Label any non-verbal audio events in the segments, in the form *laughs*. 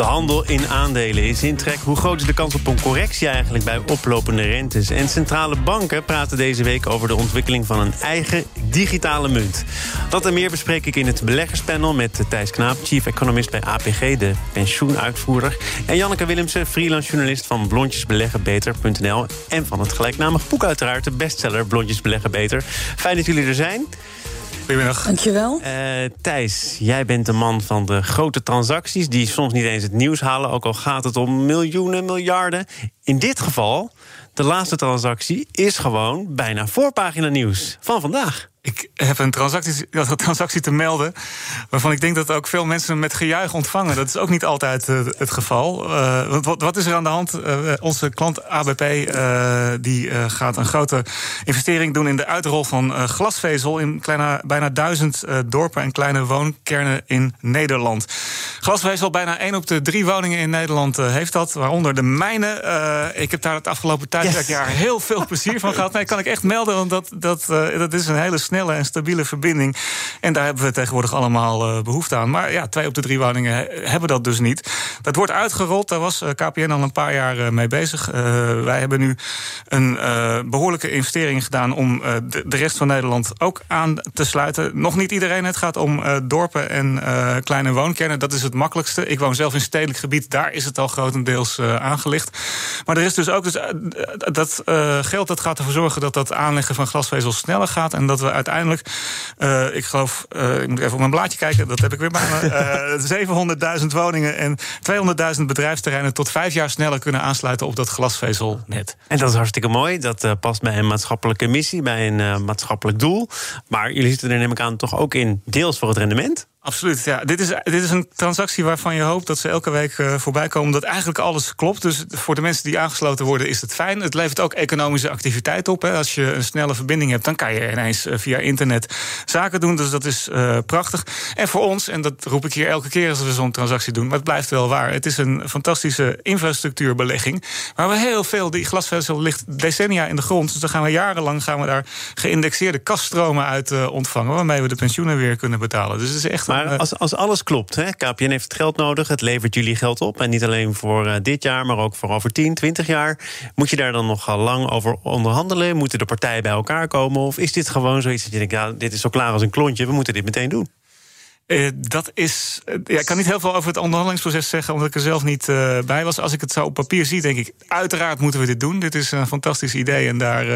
De handel in aandelen is in trek. Hoe groot is de kans op een correctie eigenlijk bij oplopende rentes? En centrale banken praten deze week over de ontwikkeling van een eigen digitale munt. Dat en meer bespreek ik in het beleggerspanel met Thijs Knaap, chief economist bij APG, de pensioenuitvoerder. En Janneke Willemsen, freelance journalist van blondjesbeleggenbeter.nl. En van het gelijknamige boek uiteraard, de bestseller Blondjes Beleggen Beter. Fijn dat jullie er zijn. Goedemiddag. Dankjewel. Uh, Thijs, jij bent de man van de grote transacties... die soms niet eens het nieuws halen, ook al gaat het om miljoenen, miljarden. In dit geval, de laatste transactie is gewoon bijna voorpagina nieuws van vandaag. Ik heb een transactie, *laughs* een transactie te melden. waarvan ik denk dat ook veel mensen met gejuich ontvangen. Dat is ook niet altijd uh, het geval. Uh, wat, wat, is er aan de hand? Uh, onze klant ABP die gaat een grote investering doen in de uitrol van glasvezel. in kleine, bijna duizend dorpen en kleine woonkernen in Nederland. Glasvezel, bijna één op de drie woningen in Nederland heeft dat. Waaronder de mijne. ik heb daar het afgelopen tijdperkjaar yes. heel veel plezier van gehad. Nee, kan ik echt melden, want dat, dat, dat is een hele snelle en stabiele verbinding. En daar hebben we tegenwoordig allemaal uh, behoefte aan. Maar ja, twee op de drie woningen hebben dat dus niet. Dat wordt uitgerold. Daar was uh, KPN al een paar jaar uh, mee bezig. wij hebben nu een behoorlijke investering gedaan om de, rest van Nederland ook aan te sluiten. Nog niet iedereen. Het gaat om dorpen en kleine woonkernen. Dat is het makkelijkste. Ik woon zelf in stedelijk gebied. Daar is het al grotendeels aangelegd. Maar er is dus ook dus, dat geld dat gaat ervoor zorgen dat dat aanleggen van glasvezel sneller gaat. En dat we uiteindelijk, uh, ik geloof, uh, ik moet even op mijn blaadje kijken, dat heb ik weer bij me. *laughs* Uh, 700.000 woningen en 200.000 bedrijfsterreinen tot vijf jaar sneller kunnen aansluiten op dat glasvezelnet. En dat is hartstikke mooi. Dat past bij een maatschappelijke missie, bij een maatschappelijk doel. Maar jullie zitten er neem ik aan toch ook in deels voor het rendement? Absoluut, ja. Dit is, dit is een transactie waarvan je hoopt dat ze elke week uh, voorbij komen. Dat eigenlijk alles klopt. Dus voor de mensen die aangesloten worden is het fijn. Het levert ook economische activiteit op. Hè. Als je een snelle verbinding hebt, dan kan je ineens uh, via internet zaken doen. Dus dat is uh, prachtig. En voor ons, en dat roep ik hier elke keer als we zo'n transactie doen, maar het blijft wel waar. Het is een fantastische infrastructuurbelegging. Waar we heel veel, die glasvezel ligt decennia in de grond. Dus dan gaan we jarenlang gaan we daar geïndexeerde kaststromen uit ontvangen. Waarmee we de pensioenen weer kunnen betalen. Dus het is echt maar als, als alles klopt, hè, KPN heeft het geld nodig, het levert jullie geld op. En niet alleen voor uh, dit jaar, maar ook voor over 10, 20 jaar. Moet je daar dan nog lang over onderhandelen? Moeten de partijen bij elkaar komen? Of is dit gewoon zoiets dat je denkt, ja, dit is zo klaar als een klontje, we moeten dit meteen doen? Uh, dat is. Uh, ja, ik kan niet heel veel over het onderhandelingsproces zeggen, omdat ik er zelf niet uh, bij was. Als ik het zo op papier zie, denk ik, uiteraard moeten we dit doen. Dit is een fantastisch idee en daar,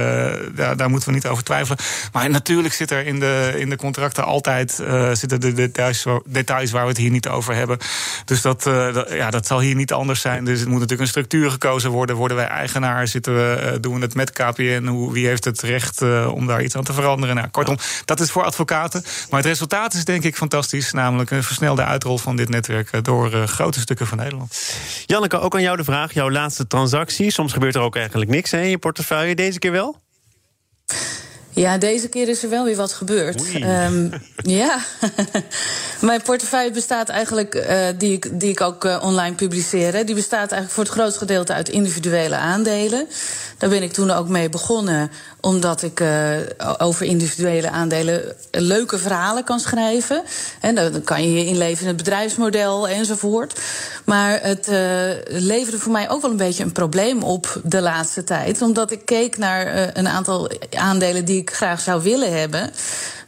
daar, daar, moeten we niet over twijfelen. Maar natuurlijk zit er in de, in de contracten altijd zitten de details, details waar we het hier niet over hebben. Dus dat, dat, ja, dat zal hier niet anders zijn. Dus het moet natuurlijk een structuur gekozen worden. Worden wij eigenaar? Zitten we, doen we het met KPN? Hoe, wie heeft het recht om daar iets aan te veranderen? Nou, kortom, dat is voor advocaten. Maar het resultaat is denk ik fantastisch namelijk een versnelde uitrol van dit netwerk eh, door uh, grote stukken van Nederland. Janneke, ook aan jou de vraag. Jouw laatste transactie. Soms gebeurt er ook eigenlijk niks hè, in je portefeuille. Deze keer wel? Ja, deze keer is er wel weer wat gebeurd. Um, *laughs* ja, *laughs* mijn portefeuille bestaat eigenlijk, uh, die, ik, die ik ook uh, online publiceer, die bestaat eigenlijk voor het grootste gedeelte uit individuele aandelen. Daar ben ik toen ook mee begonnen, omdat ik uh, over individuele aandelen leuke verhalen kan schrijven. En dan kan je je inleven in het bedrijfsmodel enzovoort. Maar het leverde voor mij ook wel een beetje een probleem op de laatste tijd. Omdat ik keek naar een aantal aandelen die ik graag zou willen hebben.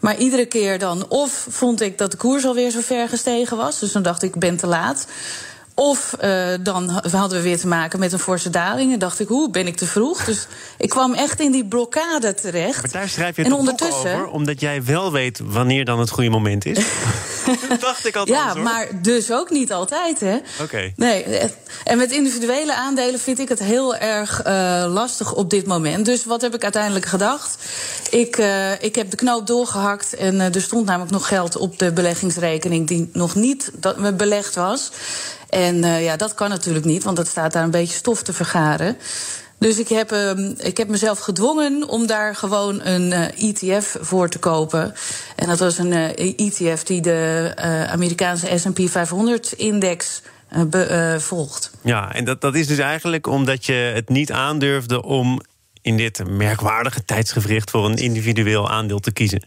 Maar iedere keer dan, of vond ik dat de koers alweer zo ver gestegen was. Dus dan dacht ik, ik ben te laat. Of uh, dan hadden we weer te maken met een forse daling. En dacht ik, hoe ben ik te vroeg? Dus *laughs* ik kwam echt in die blokkade terecht. Maar daar schrijf je het en ondertussen, over, omdat jij wel weet wanneer dan het goede moment is. *laughs* dacht ik altijd. Ja, hoor. maar dus ook niet altijd, hè? Oké. Okay. Nee, en met individuele aandelen vind ik het heel erg uh, lastig op dit moment. Dus wat heb ik uiteindelijk gedacht? Ik, uh, ik heb de knoop doorgehakt en uh, er stond namelijk nog geld op de beleggingsrekening die nog niet belegd was. En uh, ja, dat kan natuurlijk niet, want dat staat daar een beetje stof te vergaren. Dus ik heb, uh, ik heb mezelf gedwongen om daar gewoon een uh, eh, ETF voor te kopen. En dat was een uh, eh, ETF die de Amerikaanse SP 500-index volgt. Ja, en dat, dat is dus eigenlijk omdat je het niet aandurfde om in dit merkwaardige tijdsgevricht voor een individueel aandeel te kiezen.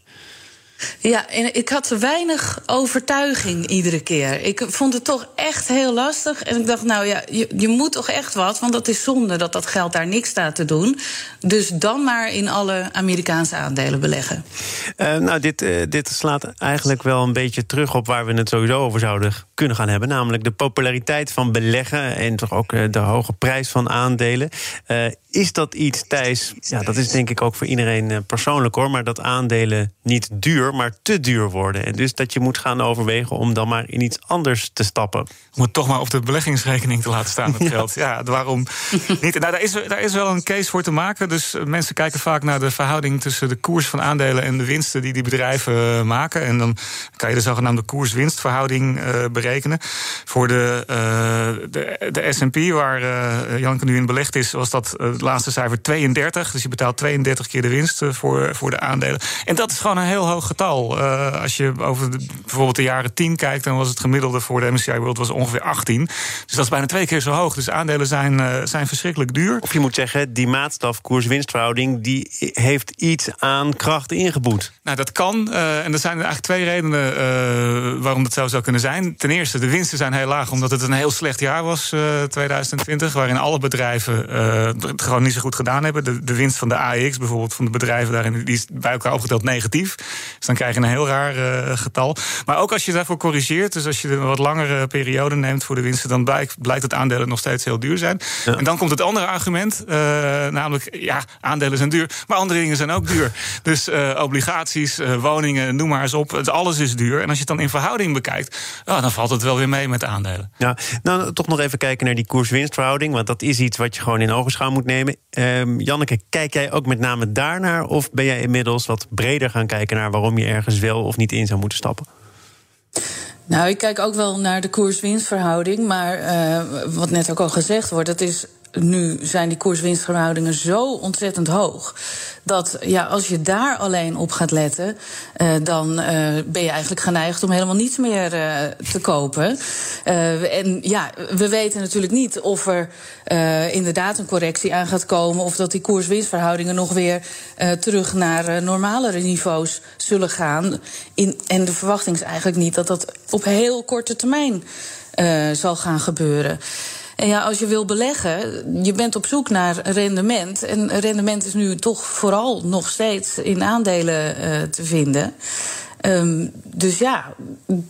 Ja, en ik had weinig overtuiging iedere keer. Ik vond het toch echt heel lastig. En ik dacht, nou ja, je, je moet toch echt wat, want dat is zonde dat dat geld daar niks staat te doen. Dus dan maar in alle Amerikaanse aandelen beleggen. Uh, nou, dit, uh, dit slaat eigenlijk wel een beetje terug op waar we het sowieso over zouden kunnen gaan hebben. Namelijk de populariteit van beleggen en toch ook uh, de hoge prijs van aandelen. Is dat iets, Thijs? Ja, dat is denk ik ook voor iedereen persoonlijk hoor, maar dat aandelen niet duur maar te duur worden. En dus dat je moet gaan overwegen om dan maar in iets anders te stappen. Om het toch maar op de beleggingsrekening te laten staan, het *laughs* geld. Ja, waarom niet? Nou, daar, is, daar is wel een case voor te maken. Dus eh, mensen kijken vaak naar de verhouding tussen de koers van aandelen en de winsten die die bedrijven eh, maken. En dan kan je de zogenaamde koers-winstverhouding uh, berekenen. Voor de, uh, de, de SP, waar uh, Janke nu in belegd is, was dat het laatste cijfer 32. Dus je betaalt 32 keer de winst voor, voor de aandelen. En dat is gewoon een heel hoog getal uh, als je over de, bijvoorbeeld de jaren 10 kijkt, dan was het gemiddelde voor de MSCI World was ongeveer 18. Dus dat is bijna twee keer zo hoog. Dus aandelen zijn, uh, zijn verschrikkelijk duur. Of je moet zeggen, die maatstaf koers-winstverhouding die heeft iets aan kracht ingeboet. Nou, dat kan. Uh, en er zijn eigenlijk twee redenen waarom dat zo zou kunnen zijn. Ten eerste, de winsten zijn heel laag, omdat het een heel slecht jaar was, 2020, waarin alle bedrijven het gewoon niet zo goed gedaan hebben. De, de winst van de AEX bijvoorbeeld, van de bedrijven daarin, die is bij elkaar opgeteld negatief. Dus dan krijg je een heel raar uh, getal. Maar ook als je daarvoor corrigeert, dus als je een wat langere periode neemt voor de winsten, dan blijkt, blijkt dat aandelen nog steeds heel duur zijn. Ja. En dan komt het andere argument, uh, namelijk, ja, aandelen zijn duur, maar andere dingen zijn ook duur. Dus uh, obligaties, woningen, noem maar eens op, het, alles is duur. En als je het dan in verhouding bekijkt, oh, dan valt het wel weer mee met aandelen. Ja, nou, toch nog even kijken naar die koers-winstverhouding, want dat is iets wat je gewoon in ogenschouw moet nemen. Ehm, Janneke, kijk jij ook met name daarnaar, of ben jij inmiddels wat breder gaan kijken naar waarom je ergens wel of niet in zou moeten stappen? Nou, ik kijk ook wel naar de koers-winstverhouding. Maar uh, wat net ook al gezegd wordt, dat is nu zijn die koerswinstverhoudingen zo ontzettend hoog. Dat ja, als je daar alleen op gaat letten, uh, dan uh, ben je eigenlijk geneigd om helemaal niets meer uh, te kopen. en ja, we weten natuurlijk niet of er inderdaad een correctie aan gaat komen. Of dat die koerswinstverhoudingen nog weer terug naar normalere niveaus zullen gaan. In, en de verwachting is eigenlijk niet dat dat op heel korte termijn zal gaan gebeuren. En ja, als je wil beleggen, je bent op zoek naar rendement. En rendement is nu toch vooral nog steeds in aandelen uh, te vinden. Um, dus ja,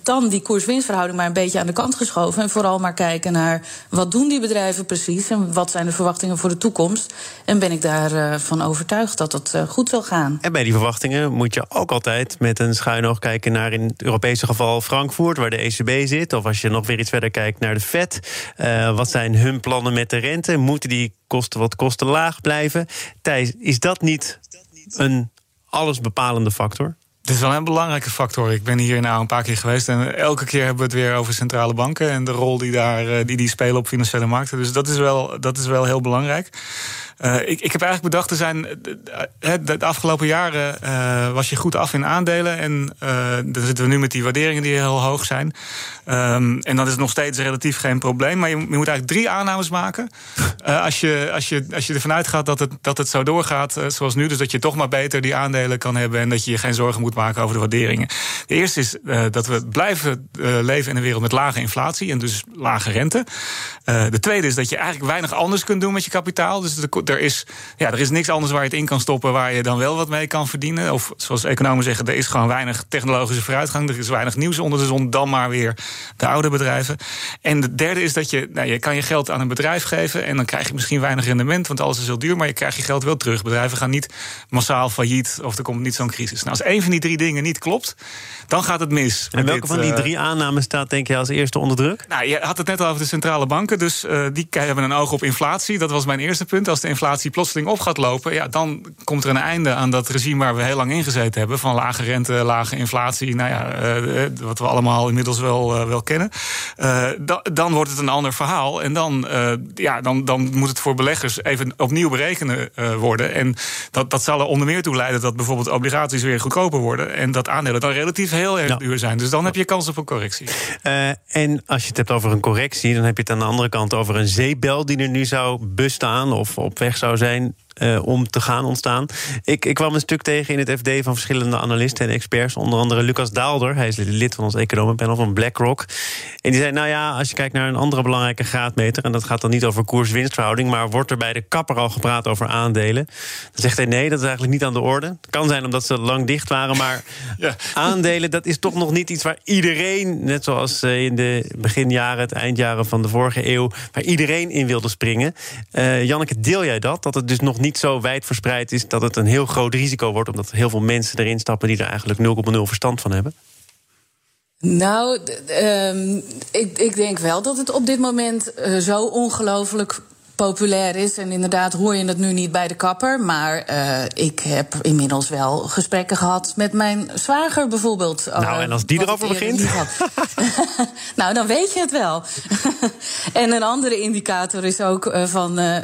dan die koers-winstverhouding maar een beetje aan de kant geschoven. En vooral maar kijken naar wat doen die bedrijven precies en wat zijn de verwachtingen voor de toekomst. En ben ik daarvan van overtuigd dat dat uh, goed zal gaan. En bij die verwachtingen moet je ook altijd met een schuin oog kijken naar in het Europese geval Frankfurt, waar de ECB zit. Of als je nog weer iets verder kijkt naar de Fed. Uh, wat zijn hun plannen met de rente? Moeten die kosten wat kosten laag blijven? Thijs, is dat niet een allesbepalende factor? Het is wel een belangrijke factor. Ik ben hier nou een paar keer geweest en elke keer hebben we het weer over centrale banken en de rol die daar eh, die, die spelen op financiële markten. Dus dat is wel, dat is wel heel belangrijk. Uh, ik, ik heb eigenlijk bedacht, er zijn, de, de, de afgelopen jaren uh, was je goed af in aandelen. En dan zitten we nu met die waarderingen die heel hoog zijn. Um, en dan is het nog steeds relatief geen probleem. Maar je, je moet eigenlijk drie aannames maken. *laughs* als, je, als, je, als je ervan uitgaat dat het, dat het zo doorgaat zoals nu. Dus dat je toch maar beter die aandelen kan hebben. En dat je je geen zorgen moet maken over de waarderingen. De eerste is dat we blijven leven in een wereld met lage inflatie. En dus lage rente. de tweede is dat je eigenlijk weinig anders kunt doen met je kapitaal. Dus de, er is, ja, er is niks anders waar je het in kan stoppen waar je dan wel wat mee kan verdienen. Of zoals economen zeggen, er is gewoon weinig technologische vooruitgang. Er is weinig nieuws onder de zon, dan maar weer de oude bedrijven. En de derde is dat je, nou, je kan je geld aan een bedrijf geven en dan krijg je misschien weinig rendement, want alles is heel duur, maar je krijgt je geld wel terug. Bedrijven gaan niet massaal failliet of er komt niet zo'n crisis. Nou, als één van die drie dingen niet klopt, dan gaat het mis. En welke dit, van die drie aannames staat denk je als eerste onder druk? Nou, je had het net al over de centrale banken, dus uh, die hebben een oog op inflatie. Dat was mijn eerste punt. Als de inflatie inflatie plotseling op gaat lopen, ja, dan komt er een einde aan dat regime waar we heel lang in gezeten hebben. Van lage rente, lage inflatie. Nou ja, wat we allemaal inmiddels wel, wel kennen. dan wordt het een ander verhaal. En dan, ja, dan, dan moet het voor beleggers even opnieuw berekenen worden. En dat, dat zal er onder meer toe leiden dat bijvoorbeeld obligaties weer goedkoper worden. En dat aandelen dan relatief heel erg duur zijn. Dus dan heb je kans op een correctie. en als je het hebt over een correctie, dan heb je het aan de andere kant over een zeebel die er nu zou bestaan of op weg zou zijn uh, om te gaan ontstaan. Ik, ik kwam een stuk tegen in het FD van verschillende analisten en experts. Onder andere Lucas Daalder. Hij is lid van ons economenpanel van BlackRock. En die zei, nou ja, als je kijkt naar een andere belangrijke graadmeter... en dat gaat dan niet over koers-winstverhouding... maar wordt er bij de kapper al gepraat over aandelen... dan zegt hij, nee, dat is eigenlijk niet aan de orde. Het kan zijn omdat ze lang dicht waren, maar *laughs* ja. aandelen... dat is toch nog niet iets waar iedereen, net zoals eh, in de beginjaren... het eindjaren van de vorige eeuw, waar iedereen in wilde springen. Uh, Janneke, deel jij dat? Dat het dus nog niet niet zo wijd verspreid is dat het een heel groot risico wordt, omdat heel veel mensen erin stappen die er eigenlijk 0,0 verstand van hebben? Nou, um, ik, ik, denk wel dat het op dit moment uh, zo ongelooflijk populair is. En inderdaad hoor je het nu niet bij de kapper. Maar uh, ik heb inmiddels wel gesprekken gehad met mijn zwager bijvoorbeeld. Nou, en als die erover begint? *laughs* *laughs* nou, dan weet je het wel. *laughs* en een andere indicator is ook uh, van... Uh,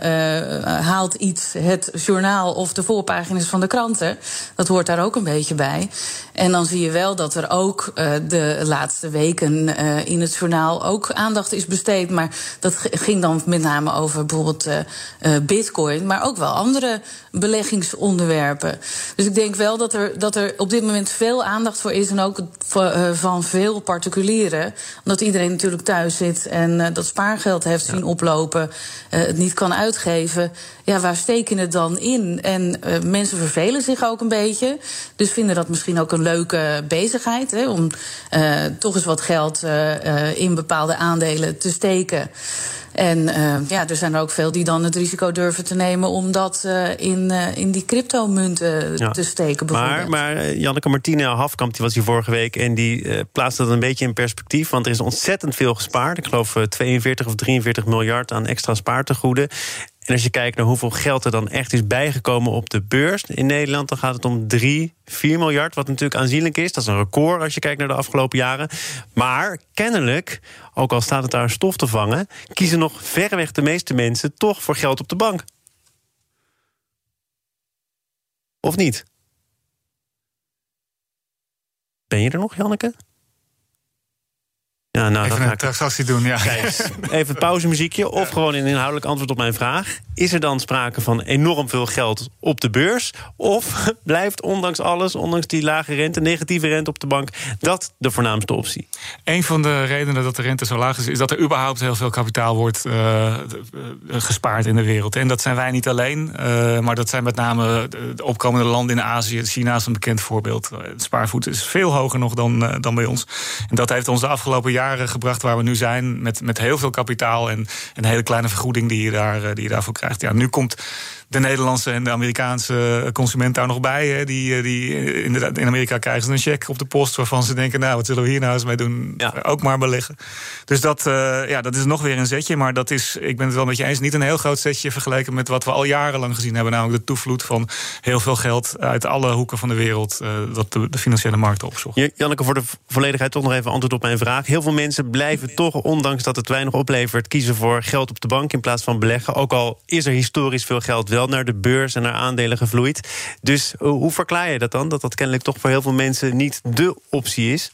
haalt iets het journaal of de voorpagina's van de kranten. Dat hoort daar ook een beetje bij. En dan zie je wel dat er ook de laatste weken in het journaal... ook aandacht is besteed. Maar dat ging dan met name over bijvoorbeeld bitcoin, maar ook wel andere beleggingsonderwerpen. Dus ik denk wel dat er, dat er op dit moment veel aandacht voor is en ook van veel particulieren. Omdat iedereen natuurlijk thuis zit en dat spaargeld heeft zien oplopen, het niet kan uitgeven. Ja, waar steken het dan in? En mensen vervelen zich ook een beetje. Dus vinden dat misschien ook een leuke bezigheid. Hè, om toch eens wat geld in bepaalde aandelen te steken. En uh, ja, er zijn er ook veel die dan het risico durven te nemen om dat uh, in, uh, in die cryptomunten ja. te steken. Maar, maar Janneke Martine Hafkamp die was hier vorige week en die plaatste dat een beetje in perspectief. Want er is ontzettend veel gespaard. Ik geloof 42 of 43 miljard aan extra spaartegoeden. En als je kijkt naar hoeveel geld er dan echt is bijgekomen op de beurs in Nederland, dan gaat het om 3, 4 miljard, wat natuurlijk aanzienlijk is. Dat is een record als je kijkt naar de afgelopen jaren. Maar kennelijk, ook al staat het daar stof te vangen, kiezen nog verreweg de meeste mensen toch voor geld op de bank. Of niet? Ben je er nog, Janneke? Ja, nou, even een transactie doen, ja. even het pauzemuziekje of gewoon een inhoudelijk antwoord op mijn vraag. Is er dan sprake van enorm veel geld op de beurs? Of *laughs* blijft ondanks alles, ondanks die lage rente, negatieve rente op de bank... dat de voornaamste optie? Een van de redenen dat de rente zo laag is... is dat er überhaupt heel veel kapitaal wordt uh, gespaard in de wereld. En dat zijn wij niet alleen, uh, maar dat zijn met name de opkomende landen in Azië. China is een bekend voorbeeld. Het spaarvoet is veel hoger nog dan, dan bij ons. En dat heeft ons de afgelopen jaren gebracht waar we nu zijn. Met, met heel veel kapitaal en een hele kleine vergoeding die je, daar, eh, die je daarvoor krijgt. Ja, nu komt de Nederlandse en de Amerikaanse consument daar nog bij. Hè. Die, eh, die eh, inderdaad, in Amerika krijgen ze een check op de post waarvan ze denken: nou, wat zullen we hier nou eens mee doen? Ja. Ook maar beleggen. Dus dat, ja, dat is nog weer een zetje. Maar dat is, ik ben het wel met je eens, niet een heel groot zetje vergeleken met wat we al jarenlang gezien hebben. Namelijk de toevloed van heel veel geld uit alle hoeken van de wereld. Uh, dat de, de, financiële markten opzocht. Janneke, voor de volledigheid toch nog even antwoord op mijn vraag. Heel veel mensen blijven toch, ondanks dat het weinig oplevert, kiezen voor geld op de bank in plaats van beleggen. Ook al is er historisch veel geld wel naar de beurs en naar aandelen gevloeid. Dus eh, hoe verklaar je dat dan? Dat dat kennelijk toch voor heel veel mensen niet de optie is?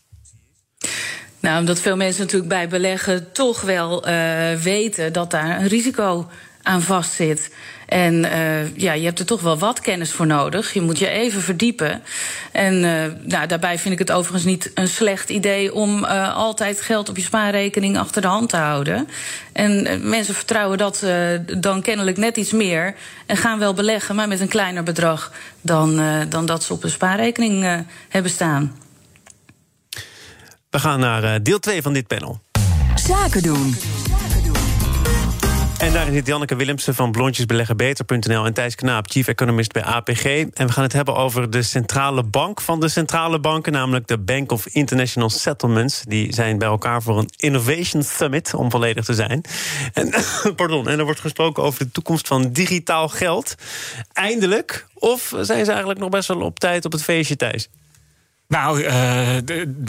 Nou, omdat veel mensen natuurlijk bij beleggen toch wel uh, weten dat daar een risico aan vastzit. En uh, ja, je hebt er toch wel wat kennis voor nodig. Je moet je even verdiepen. En uh, nou, daarbij vind ik het overigens niet een slecht idee om uh, altijd geld op je spaarrekening achter de hand te houden. En mensen vertrouwen dat dan kennelijk net iets meer. En gaan wel beleggen, maar met een kleiner bedrag dan, dan dat ze op een spaarrekening hebben staan. We gaan naar deel 2 van dit panel. Zaken doen. En daarin zit Janneke Willemsen van blondjesbeleggenbeter.nl... en Thijs Knaap, chief economist bij APG. En we gaan het hebben over de centrale bank van de centrale banken... namelijk de Bank of International Settlements. Die zijn bij elkaar voor een Innovation Summit, om volledig te zijn. En, *coughs* pardon, en er wordt gesproken over de toekomst van digitaal geld. Eindelijk? Of zijn ze eigenlijk nog best wel op tijd op het feestje, Thijs? Nou, uh,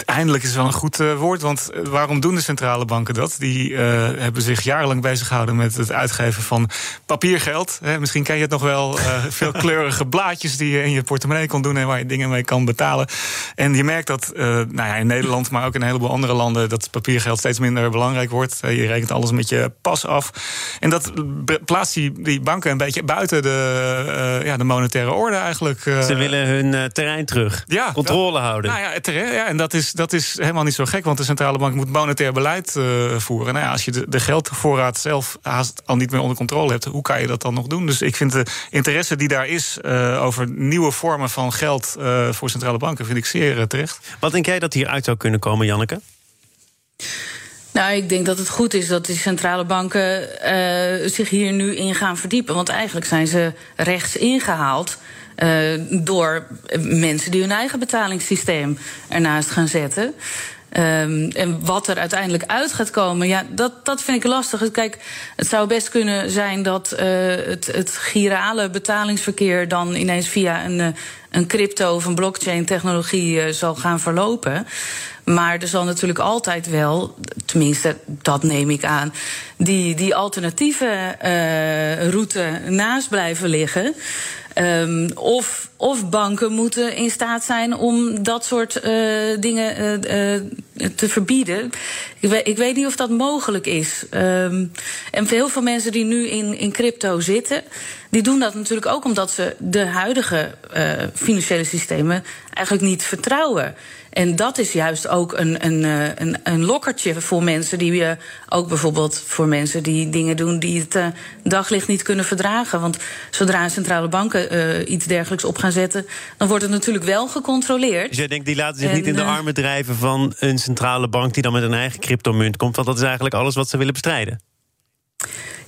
eindelijk is wel een goed uh, woord. Want eh, waarom doen de centrale banken dat? Die uh, hebben zich jarenlang bezig gehouden met het uitgeven van papiergeld. Hè, misschien ken je het nog wel. *laughs* veel kleurige blaadjes die je in je portemonnee kon doen en waar je dingen mee kan betalen. En je merkt dat nou ja, in Nederland, maar ook in een heleboel andere landen, dat papiergeld steeds minder belangrijk wordt. je rekent alles met je pas af. En dat plaatst die, die banken een beetje buiten de, ja, de monetaire orde eigenlijk. Ze willen hun terrein terug. Ja, Controle houden. Nou ja, terecht, ja, en dat is, dat is helemaal niet zo gek, want de centrale bank moet monetair beleid uh, voeren. Nou ja, als je de, de geldvoorraad zelf haast al niet meer onder controle hebt, hoe kan je dat dan nog doen? Dus ik vind de interesse die daar is uh, over nieuwe vormen van geld uh, voor centrale banken, vind ik zeer terecht. Wat denk jij dat hieruit zou kunnen komen, Janneke? Nou, ik denk dat het goed is dat de centrale banken uh, zich hier nu in gaan verdiepen. Want eigenlijk zijn ze rechts ingehaald. Uh, door mensen die hun eigen betalingssysteem ernaast gaan zetten. Um, en wat er uiteindelijk uit gaat komen, ja, dat, dat vind ik lastig. Kijk, het zou best kunnen zijn dat uh, het, het girale betalingsverkeer dan ineens via een, uh, een crypto of een blockchain technologie uh, zal gaan verlopen. Maar er zal natuurlijk altijd wel, tenminste dat neem ik aan, die, die alternatieve route naast blijven liggen. Um, of, of banken moeten in staat zijn om dat soort uh, dingen uh, uh, te verbieden. Ik weet, niet of dat mogelijk is. Um, en veel mensen die nu in, in crypto zitten, die doen dat natuurlijk ook omdat ze de huidige financiële systemen eigenlijk niet vertrouwen. En dat is juist ook een, een, een, een lokkertje voor mensen die je ook bijvoorbeeld voor mensen die dingen doen die het uh, daglicht niet kunnen verdragen. Want zodra centrale banken uh, iets dergelijks op gaan zetten, dan wordt het natuurlijk wel gecontroleerd. Dus jij denkt, die laten zich en, niet in de armen drijven van een centrale bank die dan met een eigen cryptomunt komt, want dat is eigenlijk alles wat ze willen bestrijden.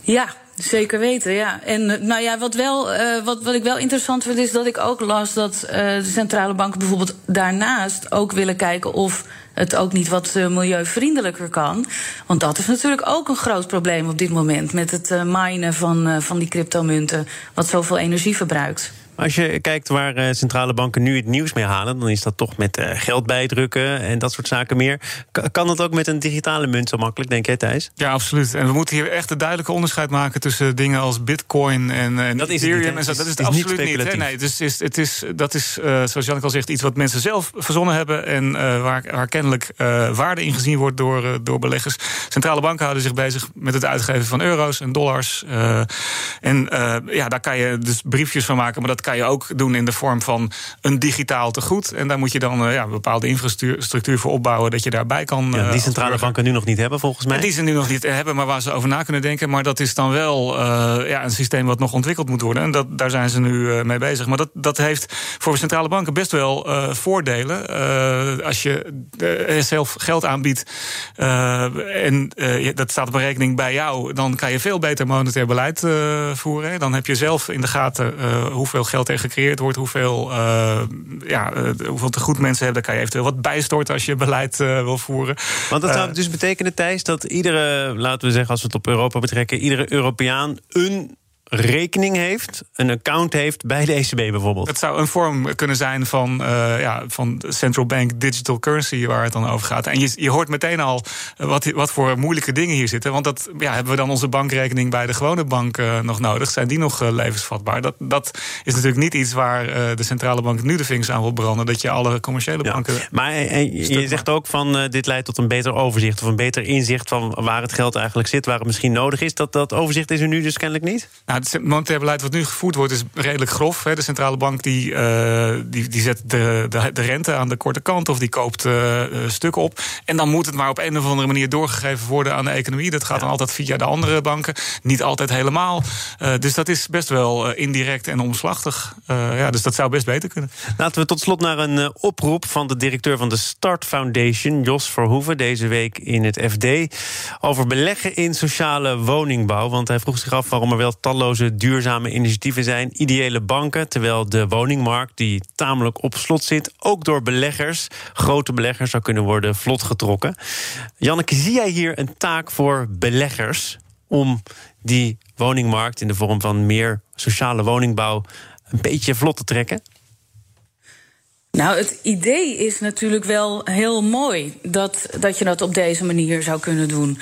Ja, Zeker weten, ja. En nou ja, wat, wel, uh, wat, wat ik wel interessant vind, is dat ik ook las dat uh, de centrale banken bijvoorbeeld daarnaast ook willen kijken of het ook niet wat milieuvriendelijker kan. Want dat is natuurlijk ook een groot probleem op dit moment met het minen van, van die cryptomunten, wat zoveel energie verbruikt. Als je kijkt waar eh, centrale banken nu het nieuws mee halen, dan is dat toch met uh, geld bijdrukken en dat soort zaken meer. kan dat ook met een digitale munt zo makkelijk, denk jij, Thijs? Ja, absoluut. En we moeten hier echt een duidelijke onderscheid maken tussen dingen als Bitcoin en, en dat Ethereum. Is het, dat is het, absoluut niet. niet nee, het is, het is, dat is, uh, zoals Janneke al zegt, iets wat mensen zelf verzonnen hebben en waar, waar kennelijk waarde in gezien wordt door, door beleggers. Centrale banken houden zich bezig met het uitgeven van euro's en dollars. en ja, daar kan je dus briefjes van maken, maar dat kan je ook doen in de vorm van een digitaal tegoed. En daar moet je dan uh, ja, een bepaalde infrastructuur voor opbouwen dat je daarbij kan. Ja, die uh, centrale banken nu nog niet hebben, volgens mij. En die ze nu nog niet hebben, maar waar ze over na kunnen denken. Maar dat is dan wel uh, ja, een systeem wat nog ontwikkeld moet worden. En dat, daar zijn ze nu mee bezig. Maar dat, dat heeft voor centrale banken best wel voordelen. als je zelf geld aanbiedt en dat staat op een rekening bij jou, dan kan je veel beter monetair beleid voeren. Dan heb je zelf in de gaten hoeveel geld er gecreëerd wordt, hoeveel, uh, ja, uh, hoeveel te goed mensen hebben. Dan kan je eventueel wat bijstorten als je beleid uh, wil voeren. Want dat zou dus betekenen, Thijs, dat iedere, laten we zeggen, als we het op Europa betrekken, iedere Europeaan een rekening heeft, een account heeft bij de ECB bijvoorbeeld. Het zou een vorm kunnen zijn van, uh, ja, van central bank digital currency waar het dan over gaat. En je, je hoort meteen al wat, wat voor moeilijke dingen hier zitten. Want dat ja, hebben we dan onze bankrekening bij de gewone bank uh, nog nodig? Zijn die nog uh, levensvatbaar? Dat, dat is natuurlijk niet iets waar de centrale bank nu de vingers aan wil branden. Dat je alle commerciële ja. banken. Maar en, je zegt ook van dit leidt tot een beter overzicht of een beter inzicht van waar het geld eigenlijk zit, waar het misschien nodig is. Dat, dat overzicht is er nu dus kennelijk niet? Nou, het monetair beleid wat nu gevoerd wordt is redelijk grof. Hè. De centrale bank die, uh, die, die zet de, de, de, rente aan de korte kant of die koopt uh, stukken op. En dan moet het maar op een of andere manier doorgegeven worden aan de economie. Dat gaat dan altijd via de andere banken. Niet altijd helemaal. Uh, dus dat is best wel indirect en omslachtig. ja, dus dat zou best beter kunnen. Laten we tot slot naar een oproep van de directeur van de Start Foundation, Jos Verhoeven, deze week in het FD. Over beleggen in sociale woningbouw. Want hij vroeg zich af waarom er wel talloze duurzame initiatieven zijn. Ideële banken, terwijl de woningmarkt, die tamelijk op slot zit, ook door beleggers, grote beleggers, zou kunnen worden vlot getrokken. Janneke, zie jij hier een taak voor beleggers om die woningmarkt in de vorm van meer sociale woningbouw een beetje vlot te trekken? Nou, het idee is natuurlijk wel heel mooi dat, dat je dat op deze manier zou kunnen doen.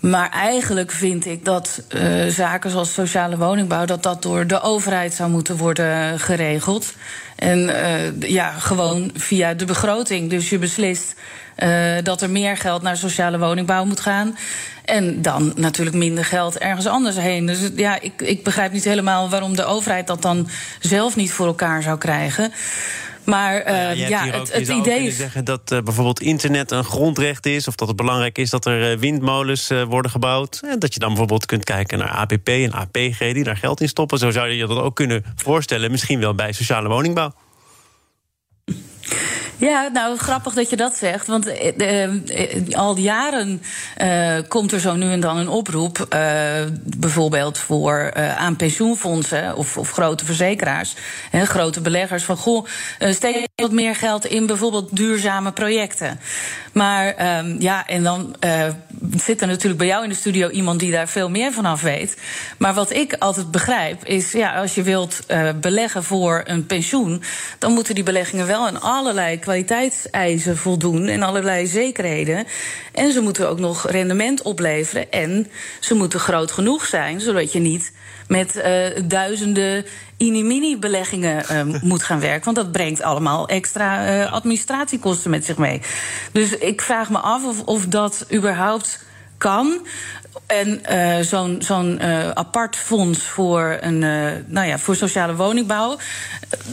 Maar eigenlijk vind ik dat uh, zaken zoals sociale woningbouw... dat dat door de overheid zou moeten worden geregeld. En uh, ja, gewoon via de begroting. Dus je beslist uh, dat er meer geld naar sociale woningbouw moet gaan. En dan natuurlijk minder geld ergens anders heen. Dus ja, ik, ik begrijp niet helemaal waarom de overheid dat dan zelf niet voor elkaar zou krijgen. Maar uh, ja, ja het, het idee is. zeggen dat uh, bijvoorbeeld internet een grondrecht is. of dat het belangrijk is dat er uh, windmolens worden gebouwd. En dat je dan bijvoorbeeld kunt kijken naar APP en APG die daar geld in stoppen. Zo zou je dat ook kunnen voorstellen. Misschien wel bij sociale woningbouw. Ja, nou grappig dat je dat zegt. Want uh, al jaren uh, komt er zo nu en dan een oproep. bijvoorbeeld voor aan pensioenfondsen of, of grote verzekeraars, hè, grote beleggers. Van goh, steek wat meer geld in bijvoorbeeld duurzame projecten. Maar um, ja, en dan zit er natuurlijk bij jou in de studio iemand die daar veel meer van af weet. Maar wat ik altijd begrijp is, ja, als je wilt beleggen voor een pensioen, dan moeten die beleggingen wel aan allerlei kwaliteitseisen voldoen en allerlei zekerheden. En ze moeten ook nog rendement opleveren. En ze moeten groot genoeg zijn, zodat je niet met uh, duizenden inimini-beleggingen uh, *laughs* moet gaan werken. Want dat brengt allemaal extra uh, administratiekosten met zich mee. Dus ik vraag me af of, of dat überhaupt kan. En uh, zo'n zo'n uh, apart fonds voor, een, uh, nou ja, voor sociale woningbouw.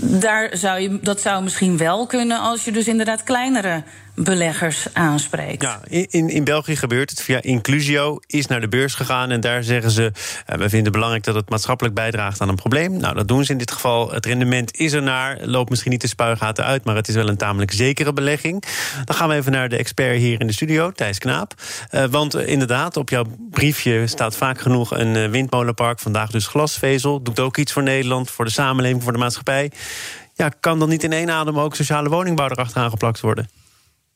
Daar zou je, dat zou misschien wel kunnen als je dus inderdaad kleinere beleggers aanspreekt. Ja, in, in België gebeurt het via Inclusio, is naar de beurs gegaan en daar zeggen ze: we vinden het belangrijk dat het maatschappelijk bijdraagt aan een probleem. Nou, dat doen ze in dit geval. Het rendement is er naar, loopt misschien niet de spuigaten uit, maar het is wel een tamelijk zekere belegging. Dan gaan we even naar de expert hier in de studio, Thijs Knaap. Want inderdaad, op jouw briefje staat vaak genoeg een windmolenpark, vandaag dus glasvezel. Doet ook iets voor Nederland, voor de samenleving, voor de maatschappij. Ja, kan dan niet in één adem ook sociale woningbouw erachteraan geplakt worden?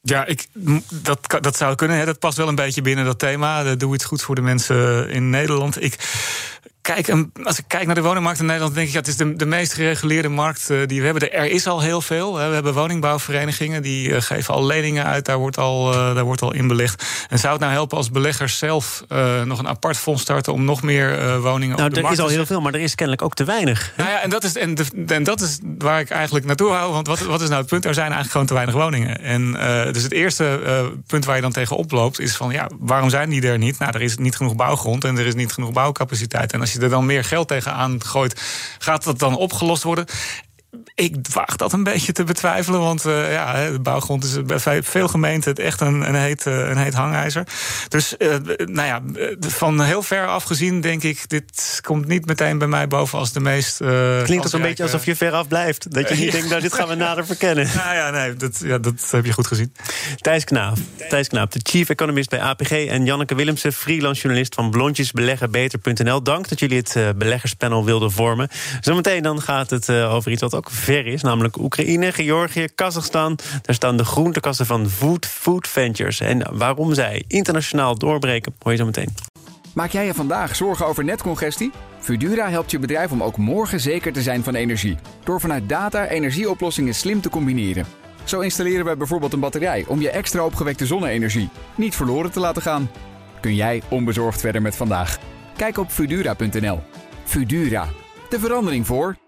Ja, ik, dat, dat zou kunnen. Hè. Dat past wel een beetje binnen dat thema. Doe iets goed voor de mensen in Nederland. Ik, kijk, als ik kijk naar de woningmarkt in Nederland, denk ik, ja, het is de, de meest gereguleerde markt uh, die we hebben. Er is al heel veel. Hè. We hebben woningbouwverenigingen die uh, geven al leningen uit. Daar wordt al, uh, daar wordt al in belegd. En zou het nou helpen als beleggers zelf nog een apart fonds starten om nog meer woningen nou, op de markt te er is al heel veel, maar er is kennelijk ook te weinig. Nou ja, en dat is, en, de, en dat is waar ik eigenlijk naartoe hou. Want wat, wat is nou het punt? Er zijn eigenlijk gewoon te weinig woningen. En dus het eerste punt waar je dan tegen oploopt is van ja, waarom zijn die er niet? Nou, er is niet genoeg bouwgrond en er is niet genoeg bouwcapaciteit. En als je er dan meer geld tegenaan gooit, gaat dat dan opgelost worden? Ik waag dat een beetje te betwijfelen, want uh, ja, de bouwgrond is bij veel gemeenten echt een, een, heet, een heet hangijzer. Dus uh, nou ja, van heel ver afgezien denk ik, dit komt niet meteen bij mij boven als de meest. Uh, Klinkt het een beetje alsof je ver af blijft. Dat je niet denkt, nou, dit gaan we nader verkennen. *laughs* Nou ja, nee, dat, ja, dat heb je goed gezien. Thijs Knaap, Thijs Knaap, de chief economist bij APG en Janneke Willemsen, freelance journalist van blondjesbeleggenbeter.nl. Dank dat jullie het beleggerspanel wilden vormen. Zometeen dan gaat het over iets wat ver is, namelijk Oekraïne, Georgië, Kazachstan. Daar staan de groentekassen van Food, Food Ventures. En waarom zij internationaal doorbreken, hoor je zo meteen. Maak jij je vandaag zorgen over netcongestie? Fudura helpt je bedrijf om ook morgen zeker te zijn van energie. Door vanuit data energieoplossingen slim te combineren. Zo installeren wij bijvoorbeeld een batterij om je extra opgewekte zonne-energie niet verloren te laten gaan. Kun jij onbezorgd verder met vandaag? Kijk op Fudura.nl. Fudura, de verandering voor.